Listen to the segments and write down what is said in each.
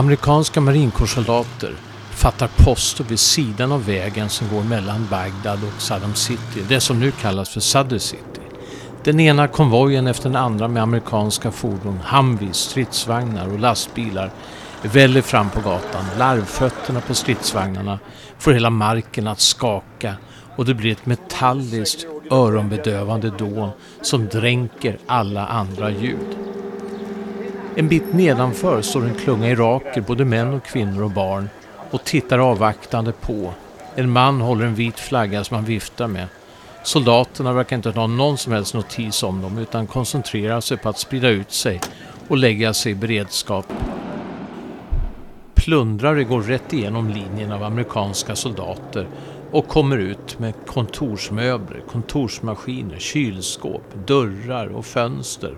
Amerikanska marinkårssoldater fattar poster vid sidan av vägen som går mellan Bagdad och Saddam City, det som nu kallas för Sadr City. Den ena konvojen efter den andra med amerikanska fordon, Humvees, stridsvagnar och lastbilar väller fram på gatan. Larvfötterna på stridsvagnarna får hela marken att skaka och det blir ett metalliskt öronbedövande dån som dränker alla andra ljud. En bit nedanför står en klunga iraker, både män och kvinnor och barn och tittar avvaktande på. En man håller en vit flagga som han viftar med. Soldaterna verkar inte ta någon som helst notis om dem utan koncentrerar sig på att sprida ut sig och lägga sig i beredskap. Plundrare går rätt igenom linjen av amerikanska soldater och kommer ut med kontorsmöbler, kontorsmaskiner, kylskåp, dörrar och fönster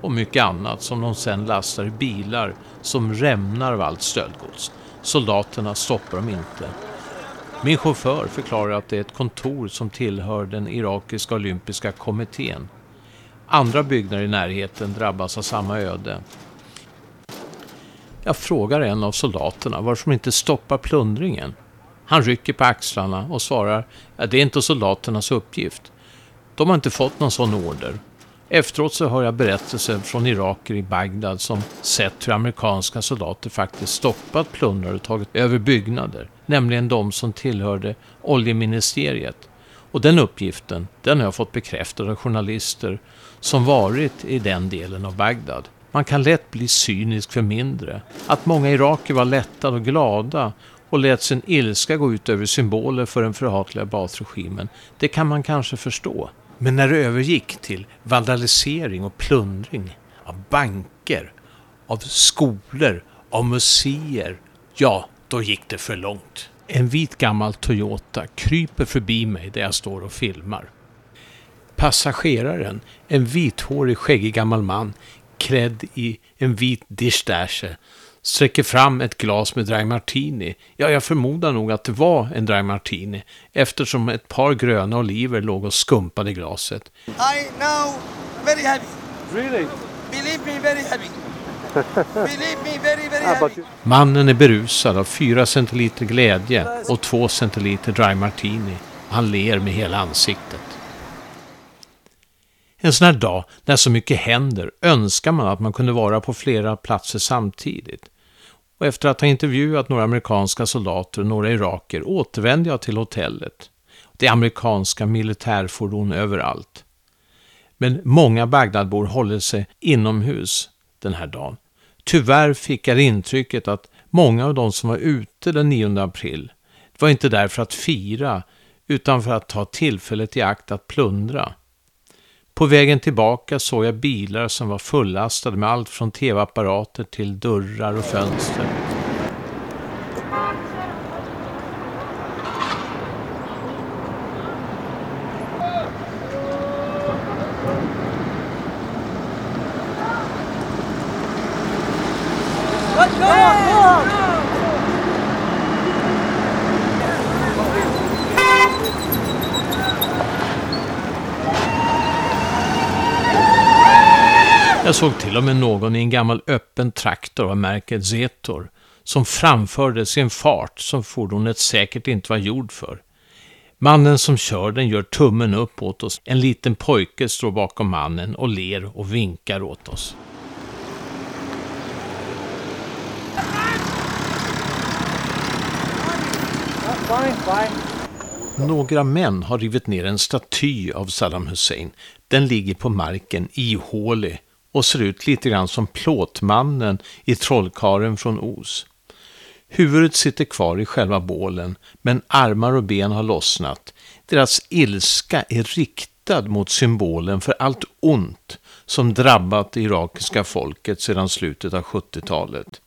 och mycket annat som de sedan lastar i bilar som rämnar av allt stöldgods. Soldaterna stoppar dem inte. Min chaufför förklarar att det är ett kontor som tillhör den irakiska olympiska kommittén. Andra byggnader i närheten drabbas av samma öde. Jag frågar en av soldaterna varför de inte stoppar plundringen. Han rycker på axlarna och svarar att det är inte soldaternas uppgift. De har inte fått någon sån order. Efteråt så hör jag berättelser från iraker i Bagdad som sett hur amerikanska soldater faktiskt stoppat plundrare och tagit över byggnader, nämligen de som tillhörde oljeministeriet. Och den uppgiften, den har jag fått bekräftad av journalister som varit i den delen av Bagdad. Man kan lätt bli cynisk för mindre. Att många iraker var lättade och glada och lät sin ilska gå ut över symboler för den förhatliga Baath-regimen, det kan man kanske förstå. Men när det övergick till vandalisering och plundring av banker, av skolor, av museer, ja, då gick det för långt. En vit gammal Toyota kryper förbi mig där jag står och filmar. Passageraren, en vithårig skäggig gammal man klädd i en vit dishdasher, sträcker fram ett glas med dry martini. Ja, jag förmodar nog att det var en dry martini eftersom ett par gröna oliver låg och skumpade i glaset. I now very happy. Really? Believe me, very happy. Believe me, very, very Ah, happy. Mannen är berusad av fyra centiliter glädje och två centiliter dry martini. Han ler med hela ansiktet. En sån här dag, när så mycket händer, önskar man att man kunde vara på flera platser samtidigt. Och efter att ha intervjuat några amerikanska soldater och några iraker återvände jag till hotellet. Det är amerikanska militärfordon överallt. Men många Bagdadbor håller sig inomhus den här dagen. Tyvärr fick jag intrycket att många av de som var ute den 9 april var inte där för att fira utan för att ta tillfället i akt att plundra. På vägen tillbaka såg jag bilar som var fullastade med allt från tv-apparater till dörrar och fönster. Jag såg till och med någon i en gammal öppen traktor av märket Zetor som framfördes i en fart som fordonet säkert inte var gjord för. Mannen som kör den gör tummen upp åt oss. En liten pojke står bakom mannen och ler och vinkar åt oss. Några män har rivit ner en staty av Saddam Hussein. Den ligger på marken ihålig och ser ut lite grann som plåtmannen i Trollkaren från Os. Huvudet sitter kvar i själva bålen, men armar och ben har lossnat. Deras ilska är riktad mot symbolen för allt ont som drabbat det irakiska folket sedan slutet av 70-talet.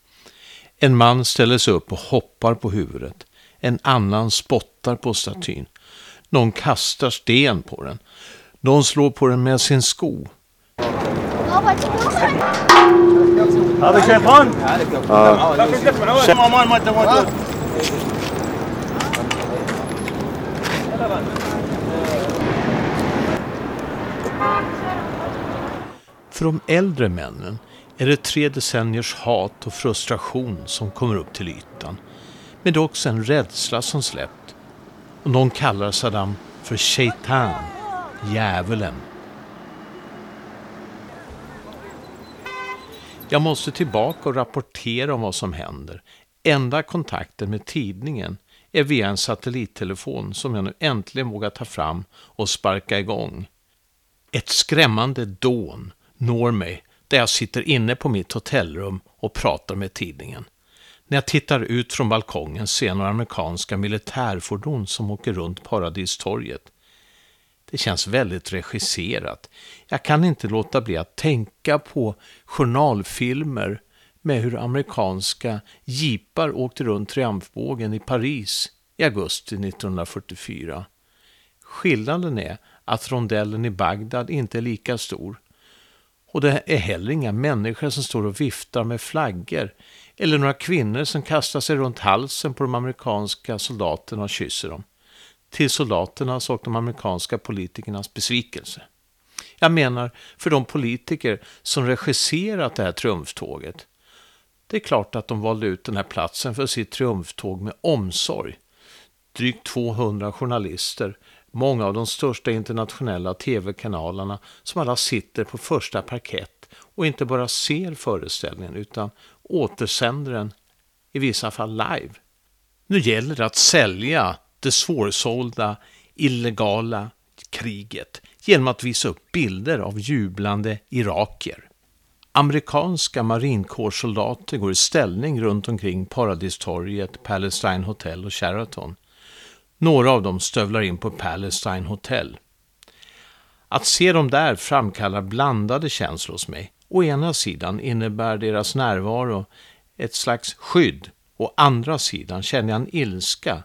En man ställer sig upp och hoppar på huvudet. En annan spottar på statyn. Någon kastar sten på den. Någon slår på den med sin sko. هذا شيطان ما ما انت موجود För de äldre männen är det tre decenniers hat och frustration som kommer upp till ytan. Men det är också en rädsla som släppt. Och någon kallar Saddam för Shaitan, djävulen. Jag måste tillbaka och rapportera om vad som händer. Enda kontakten med tidningen är via en satellittelefon som jag nu äntligen vågar ta fram och sparka igång. Ett skrämmande dån når mig där jag sitter inne på mitt hotellrum och pratar med tidningen. När jag tittar ut från balkongen ser jag några amerikanska militärfordon som åker runt Paradistorget. Det känns väldigt regisserat. Jag kan inte låta bli att tänka på journalfilmer med hur amerikanska jeepar åkte runt triumfbågen i Paris i augusti 1944. Skillnaden är att rondellen i Bagdad inte är lika stor. Och det är heller inga människor som står och viftar med flaggor eller några kvinnor som kastar sig runt halsen på de amerikanska soldaterna och kysser dem. Till soldaternas och de amerikanska politikernas besvikelse. Jag menar för de politiker som regisserat det här triumftåget. Det är klart att de valde ut den här platsen för sitt triumftåg med omsorg. Drygt 200 journalister, många av de största internationella tv-kanalerna som alla sitter på första parkett och inte bara ser föreställningen utan återsänder den i vissa fall live. Nu gäller det att sälja det svårsålda illegala kriget genom att visa upp bilder av jublande iraker. Amerikanska marinkårssoldater går i ställning runt omkring Paradistorget, Palestine Hotel och Sheraton. Några av dem stövlar in på Palestine Hotel. Att se dem där framkallar blandade känslor hos mig. Å ena sidan innebär deras närvaro ett slags skydd. Å andra sidan känner jag en ilska.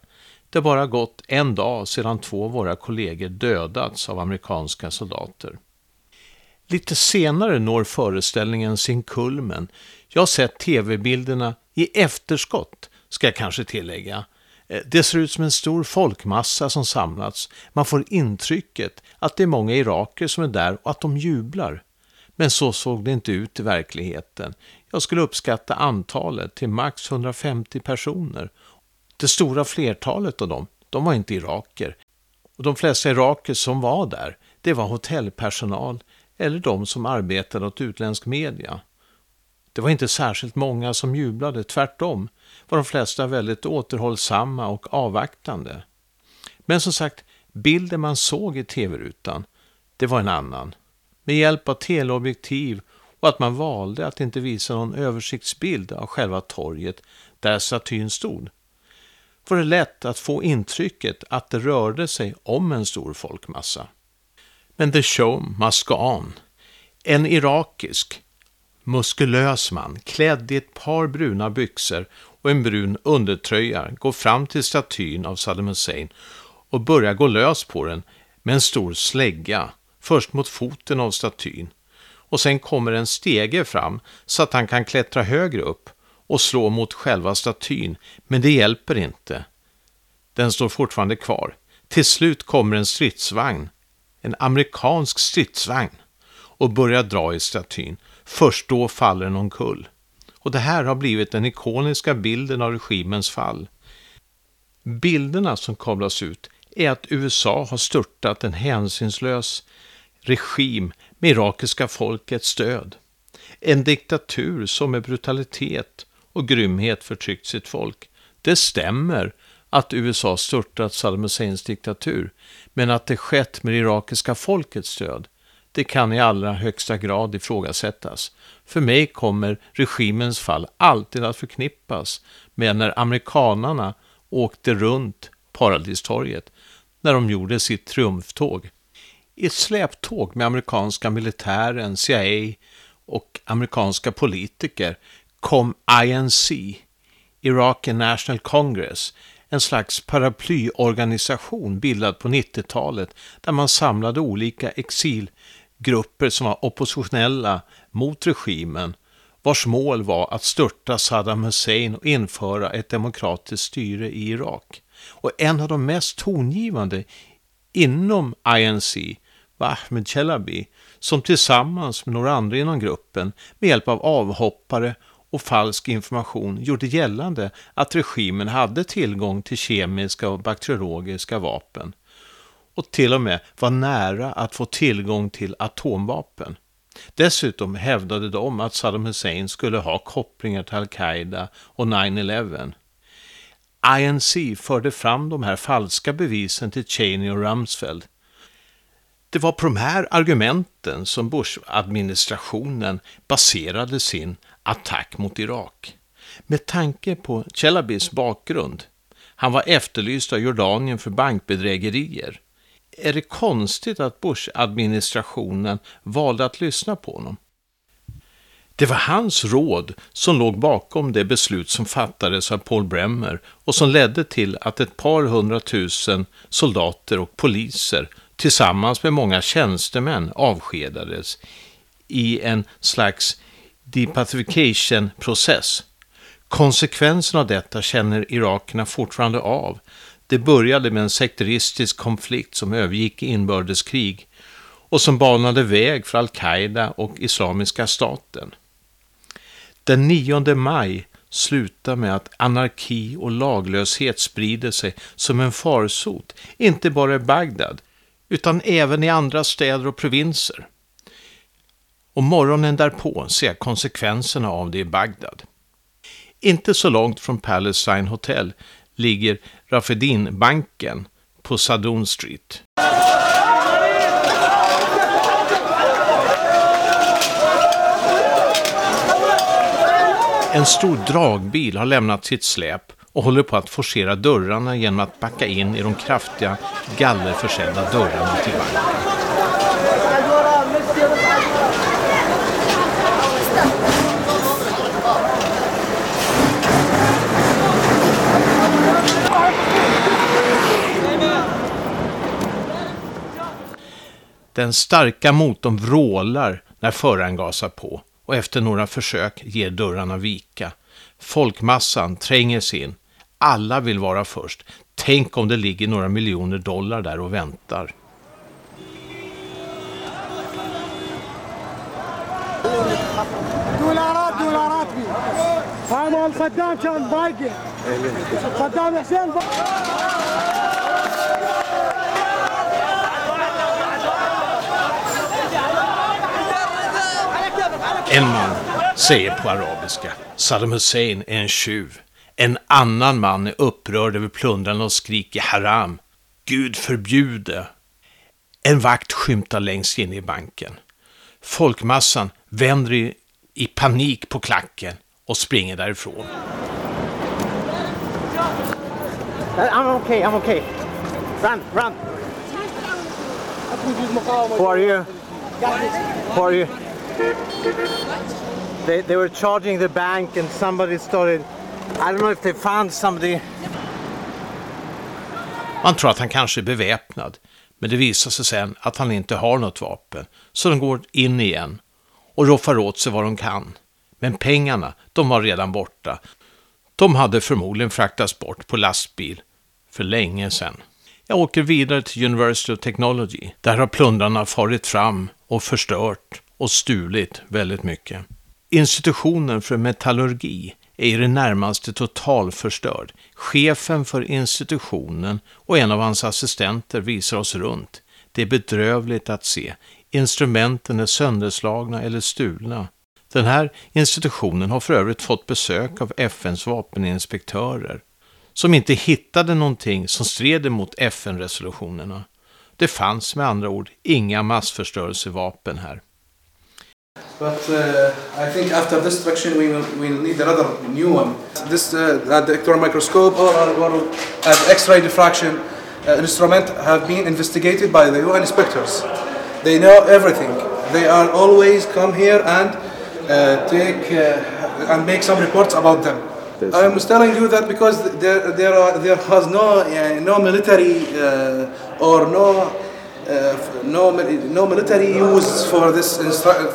Det har bara gått en dag sedan två av våra kollegor dödats av amerikanska soldater. Lite senare når föreställningen sin kulmen. Jag har sett tv-bilderna i efterskott, ska jag kanske tillägga. Eh, det ser ut som en stor folkmassa som samlats. Man får intrycket att det är många iraker som är där och att de jublar. Men så såg det inte ut i verkligheten. Jag skulle uppskatta antalet till max 150 personer. Det stora flertalet av dem, de var inte iraker. Och de flesta iraker som var där, det var hotellpersonal eller de som arbetade åt utländsk media. Det var inte särskilt många som jublade, tvärtom var de flesta väldigt återhållsamma och avvaktande. Men som sagt, bilden man såg i tv-rutan, det var en annan. Med hjälp av teleobjektiv och att man valde att inte visa någon översiktsbild av själva torget där statyn stod, var det lätt att få intrycket att det rörde sig om en stor folkmassa. Men the show must go on. En irakisk, muskulös man klädd i ett par bruna byxor och en brun undertröja går fram till statyn av Saddam Hussein och börjar gå lös på den med en stor slägga, först mot foten av statyn. Och sen kommer en stege fram så att han kan klättra högre upp och slå mot själva statyn, men det hjälper inte. Den står fortfarande kvar. Till slut kommer en stridsvagn, en amerikansk stridsvagn, och börjar dra i statyn. Först då faller den omkull. Och det här har blivit den ikoniska bilden av regimens fall. Bilderna som kablas ut är att USA har störtat en hänsynslös regim med irakiska folkets stöd. En diktatur som med brutalitet och grymhet förtryckt sitt folk. Det stämmer att USA störtat Saddam Husseins diktatur, men att det skett med det irakiska folkets stöd, det kan i allra högsta grad ifrågasättas. För mig kommer regimens fall alltid att förknippas med när amerikanarna åkte runt Paradistorget när de gjorde sitt triumftåg. I ett släptåg med amerikanska militären, CIA och amerikanska politiker kom INC, Iraqi National Congress, en slags paraplyorganisation bildad på 90-talet där man samlade olika exilgrupper som var oppositionella mot regimen vars mål var att störta Saddam Hussein och införa ett demokratiskt styre i Irak. Och en av de mest tongivande inom INC var Ahmed Chelabi som tillsammans med några andra inom gruppen med hjälp av avhoppare och falsk information gjorde gällande att regimen hade tillgång till kemiska och bakteriologiska vapen och till och med var nära att få tillgång till atomvapen. Dessutom hävdade de att Saddam Hussein skulle ha kopplingar till al-Qaida och 9-11. INC förde fram de här falska bevisen till Cheney och Rumsfeld. Det var på de här argumenten som Bush-administrationen baserade sin attack mot Irak. Med tanke på Chelabis bakgrund, han var efterlyst av Jordanien för bankbedrägerier, är det konstigt att Bush-administrationen valde att lyssna på honom? Det var hans råd som låg bakom det beslut som fattades av Paul Bremer och som ledde till att ett par hundratusen soldater och poliser tillsammans med många tjänstemän avskedades i en slags depacification-process. Konsekvensen av detta känner irakerna fortfarande av. Det började med en sekteristisk konflikt som övergick i inbördeskrig och som banade väg för al-Qaida och Islamiska staten. Den 9 maj slutar med att anarki och laglöshet sprider sig som en farsot, inte bara i Bagdad, utan även i andra städer och provinser. Och morgonen därpå ser jag konsekvenserna av det i Bagdad. Inte så långt från Palestine Hotel ligger Rafedin-banken på Sadoun Street. En stor dragbil har lämnat sitt släp och håller på att forcera dörrarna genom att backa in i de kraftiga gallerförsedda dörrarna till banken. Den starka motorn vrålar när föraren gasar på och efter några försök ger dörrarna vika. Folkmassan tränger sig in. Alla vill vara först. Tänk om det ligger några miljoner dollar där och väntar. دولارات دولارات هاي مال صدام كان باقي صدام حسين En man säger på arabiska, Saddam Hussein är en tjuv. En annan man är upprörd över plundran och skriker haram. Gud förbjude. En vakt skymtar längst in i banken. Folkmassan vänder i, i panik på klacken och springer därifrån. I'm okay, I'm okay. Run, run. Who are you? Who are you? They, they were charging the bank and somebody started, I don't know if they found somebody. Man tror att han kanske är beväpnad, men det visar sig sen att han inte har något vapen, så de går in igen och roffar åt sig vad de kan. Men pengarna, de var redan borta. De hade förmodligen fraktats bort på lastbil för länge sedan. Jag åker vidare till University of Technology. Där har plundrarna farit fram och förstört och stulit väldigt mycket. Institutionen för metallurgi är i det närmaste totalförstörd. Chefen för institutionen och en av hans assistenter visar oss runt. Det är bedrövligt att se. Instrumenten är sönderslagna eller stulna. Den här institutionen har för övrigt fått besök av FNs vapeninspektörer som inte hittade någonting som stred mot FN-resolutionerna. Det fanns med andra ord inga massförstörelsevapen här. But uh, I think after destruction we will, we will need another new one. This uh, the electron microscope or, or X-ray diffraction uh, instrument have been investigated by the UN inspectors. They know everything. They are always come here and uh, take uh, and make some reports about them. I was telling you that because there there are there has no uh, no military uh, or no uh, no no military use for this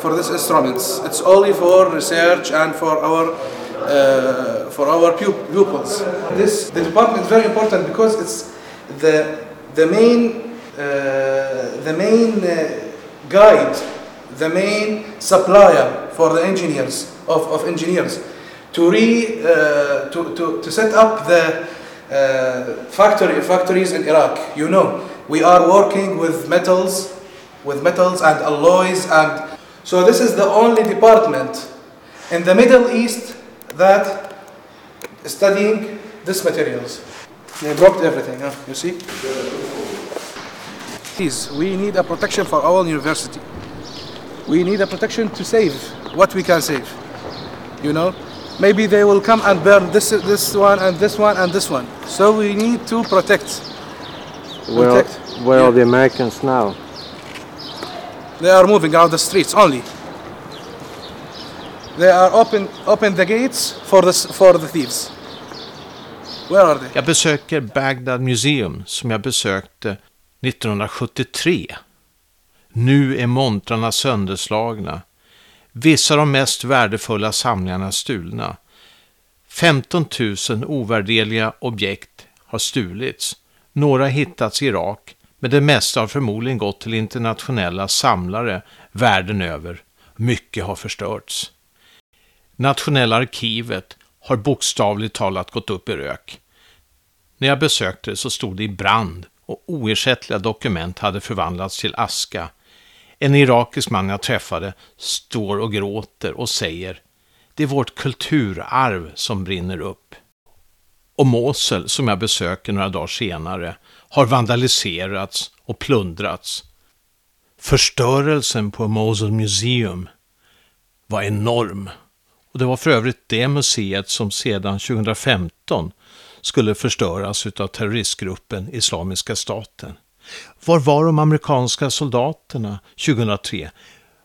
for this instruments. It's only for research and for our uh, for our pu- pupils. This the department is very important because it's the the main the main uh, guide, the main supplier for the engineers of, of engineers to re uh, to, to, to set up the uh, factory factories in Iraq. You know, we are working with metals, with metals and alloys, and so this is the only department in the Middle East that studying these materials. They blocked everything. Huh? You see? Please, we need a protection for our university. We need a protection to save what we can save. You know, maybe they will come and burn this, this one, and this one, and this one. So we need to protect. Where, Protect. where are Yeah. the Americans now? They are moving around the streets only. They are open, open the gates for the, for the thieves. Where are they? Jag besöker Baghdad Museum som jag besökte 1973. Nu är montrarna sönderslagna. Vissa av de mest värdefulla samlingarna stulna. 15 000 ovärdeliga objekt har stulits. Några har hittats i Irak, men det mesta har förmodligen gått till internationella samlare världen över. Mycket har förstörts. Nationella arkivet har bokstavligt talat gått upp i rök. När jag besökte det så stod det i brand och oersättliga dokument hade förvandlats till aska. En irakisk man jag träffade står och gråter och säger det är vårt kulturarv som brinner upp. Och Mosul, som jag besöker några dagar senare, har vandaliserats och plundrats. Förstörelsen på Mosul Museum var enorm. Och det var för övrigt det museet som sedan 2015 skulle förstöras av terroristgruppen Islamiska staten. Var var de amerikanska soldaterna 2003?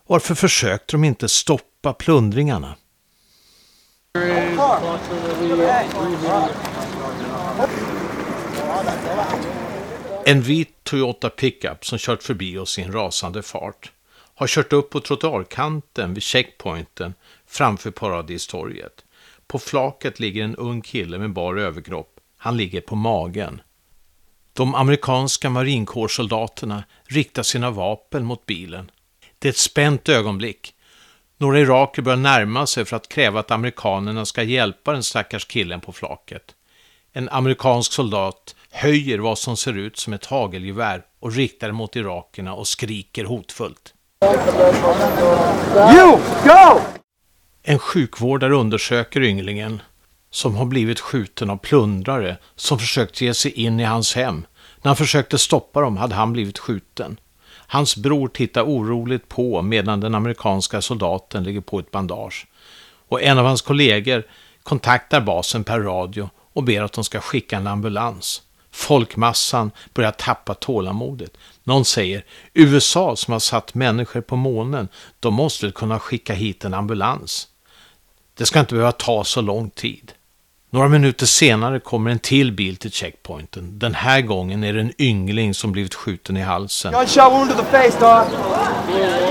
Varför försökte de inte stoppa plundringarna? En vit Toyota pickup som kört förbi oss i en rasande fart har kört upp på trottoarkanten vid checkpointen framför Paradistorget. På flaket ligger en ung kille med bar överkropp. Han ligger på magen. De amerikanska marinkårssoldaterna riktar sina vapen mot bilen. Det är ett spänt ögonblick. Några iraker börjar närma sig för att kräva att amerikanerna ska hjälpa den stackars killen på flaket. En amerikansk soldat höjer vad som ser ut som ett hagelgevär och riktar mot irakerna och skriker hotfullt. You, go! En sjukvårdare undersöker ynglingen som har blivit skjuten av plundrare som försökt ge sig in i hans hem. När han försökte stoppa dem hade han blivit skjuten. Hans bror tittar oroligt på medan den amerikanska soldaten ligger på ett bandage. Och en av hans kollegor kontaktar basen per radio och ber att de ska skicka en ambulans. Folkmassan börjar tappa tålamodet. Någon säger, USA som har satt människor på månen, de måste väl kunna skicka hit en ambulans. Det ska inte behöva ta så lång tid. Några minuter senare kommer en till bil till checkpointen. Den här gången är det en yngling som blivit skjuten i halsen. Gunshot wound to the face, dog.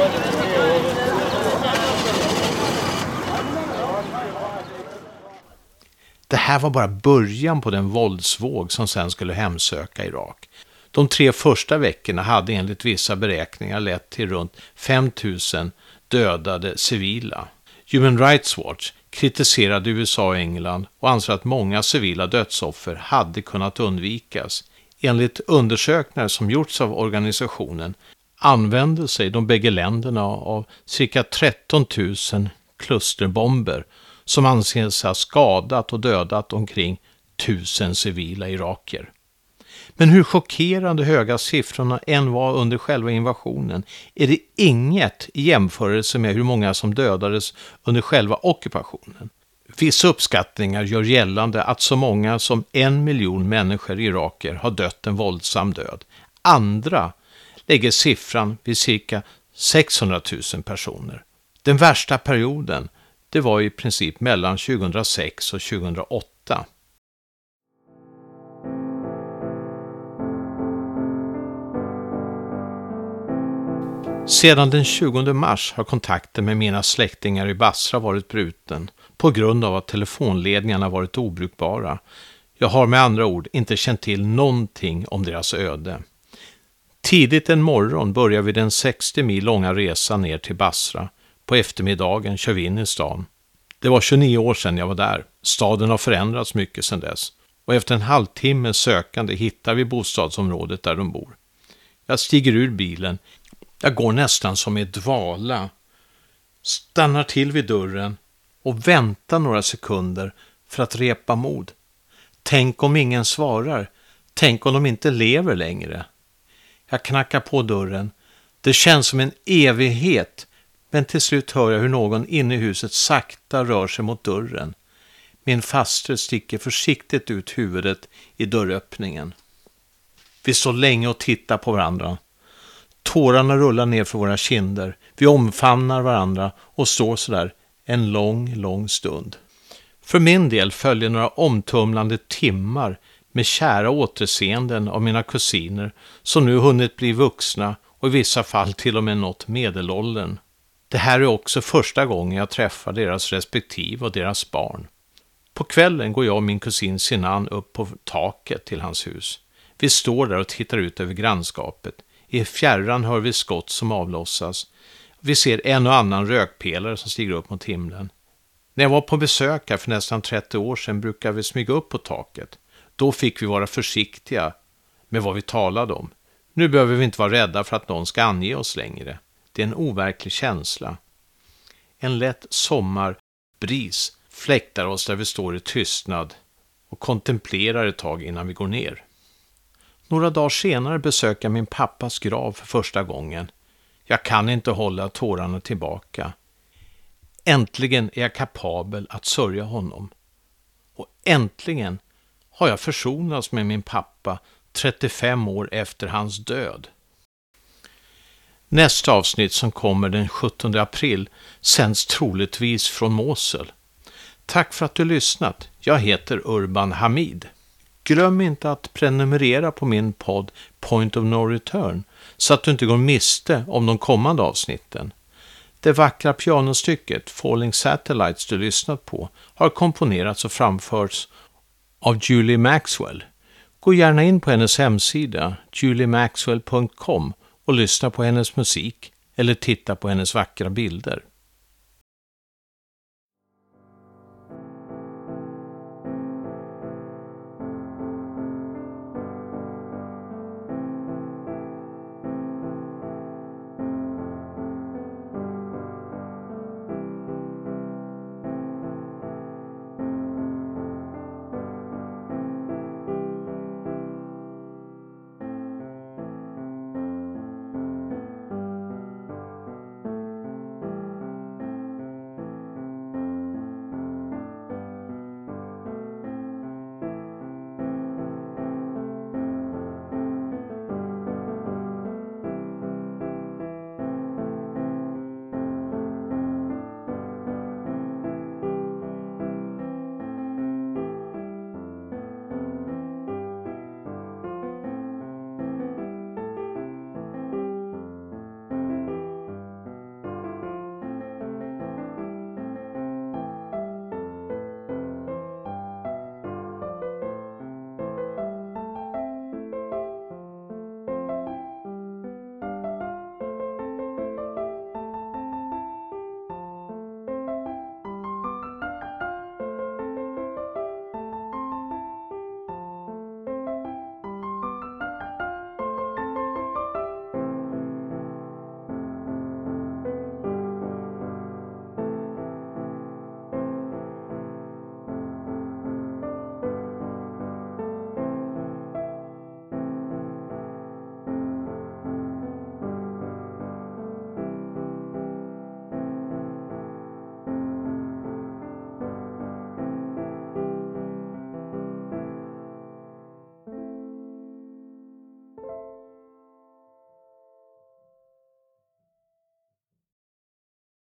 Det här var bara början på den våldsvåg som sen skulle hemsöka Irak. De tre första veckorna hade enligt vissa beräkningar lett till runt 5 000 dödade civila. Human Rights Watch kritiserade USA och England och anser att många civila dödsoffer hade kunnat undvikas. Enligt undersökningar som gjorts av organisationen använde sig de bägge länderna av cirka 13 000 klusterbomber som anses ha skadat och dödat omkring tusen civila iraker. Men hur chockerande höga siffrorna än var under själva invasionen är det inget i jämförelse med hur många som dödades under själva ockupationen. Vissa uppskattningar gör gällande att så många som en miljon människor iraker har dött en våldsam död. Andra lägger siffran vid cirka 600 000 personer. Den värsta perioden, det var i princip mellan 2006 och 2008. Sedan den 20 mars har kontakten med mina släktingar i Basra varit bruten på grund av att telefonledningarna varit obrukbara. Jag har med andra ord inte känt till någonting om deras öde. Tidigt en morgon börjar vi den 60 mil långa resan ner till Basra. På eftermiddagen kör vi in i stan. Det var 29 år sedan jag var där. Staden har förändrats mycket sedan dess. Och efter en halvtimme sökande hittar vi bostadsområdet där de bor. Jag stiger ur bilen. Jag går nästan som i dvala. Stannar till vid dörren och väntar några sekunder för att repa mod. Tänk om ingen svarar. Tänk om de inte lever längre. Jag knackar på dörren. Det känns som en evighet, men till slut hör jag hur någon inne i huset sakta rör sig mot dörren. Min faster sticker försiktigt ut huvudet i dörröppningen. Vi står länge och tittar på varandra. Tårarna rullar ner för våra kinder. Vi omfamnar varandra och står sådär en lång, lång stund. För min del följer några omtumlande timmar med kära återseenden av mina kusiner som nu hunnit bli vuxna och i vissa fall till och med nått medelåldern. Det här är också första gången jag träffar deras respektive och deras barn. På kvällen går jag och min kusin Sinan upp på taket till hans hus. Vi står där och tittar ut över grannskapet. I fjärran hör vi skott som avlossas. Vi ser en och annan rökpelare som stiger upp mot himlen. När jag var på besök här för nästan 30 år sedan brukade vi smyga upp på taket. Då fick vi vara försiktiga med vad vi talade om. Nu behöver vi inte vara rädda för att någon ska ange oss längre. Det är en overklig känsla. En lätt sommarbris fläktar oss där vi står i tystnad och kontemplerar ett tag innan vi går ner. Några dagar senare besöker jag min pappas grav för första gången. Jag kan inte hålla tårarna tillbaka. Äntligen är jag kapabel att sörja honom. Och äntligen har jag försonats med min pappa 35 år efter hans död. Nästa avsnitt som kommer den 17 april sänds troligtvis från Mosel. Tack för att du lyssnat. Jag heter Urban Hamid. Glöm inte att prenumerera på min podd Point of No Return så att du inte går miste om de kommande avsnitten. Det vackra pianostycket Falling Satellites du lyssnat på har komponerats och framförts av Julie Maxwell. Gå gärna in på hennes hemsida, juliemaxwell.com och lyssna på hennes musik eller titta på hennes vackra bilder.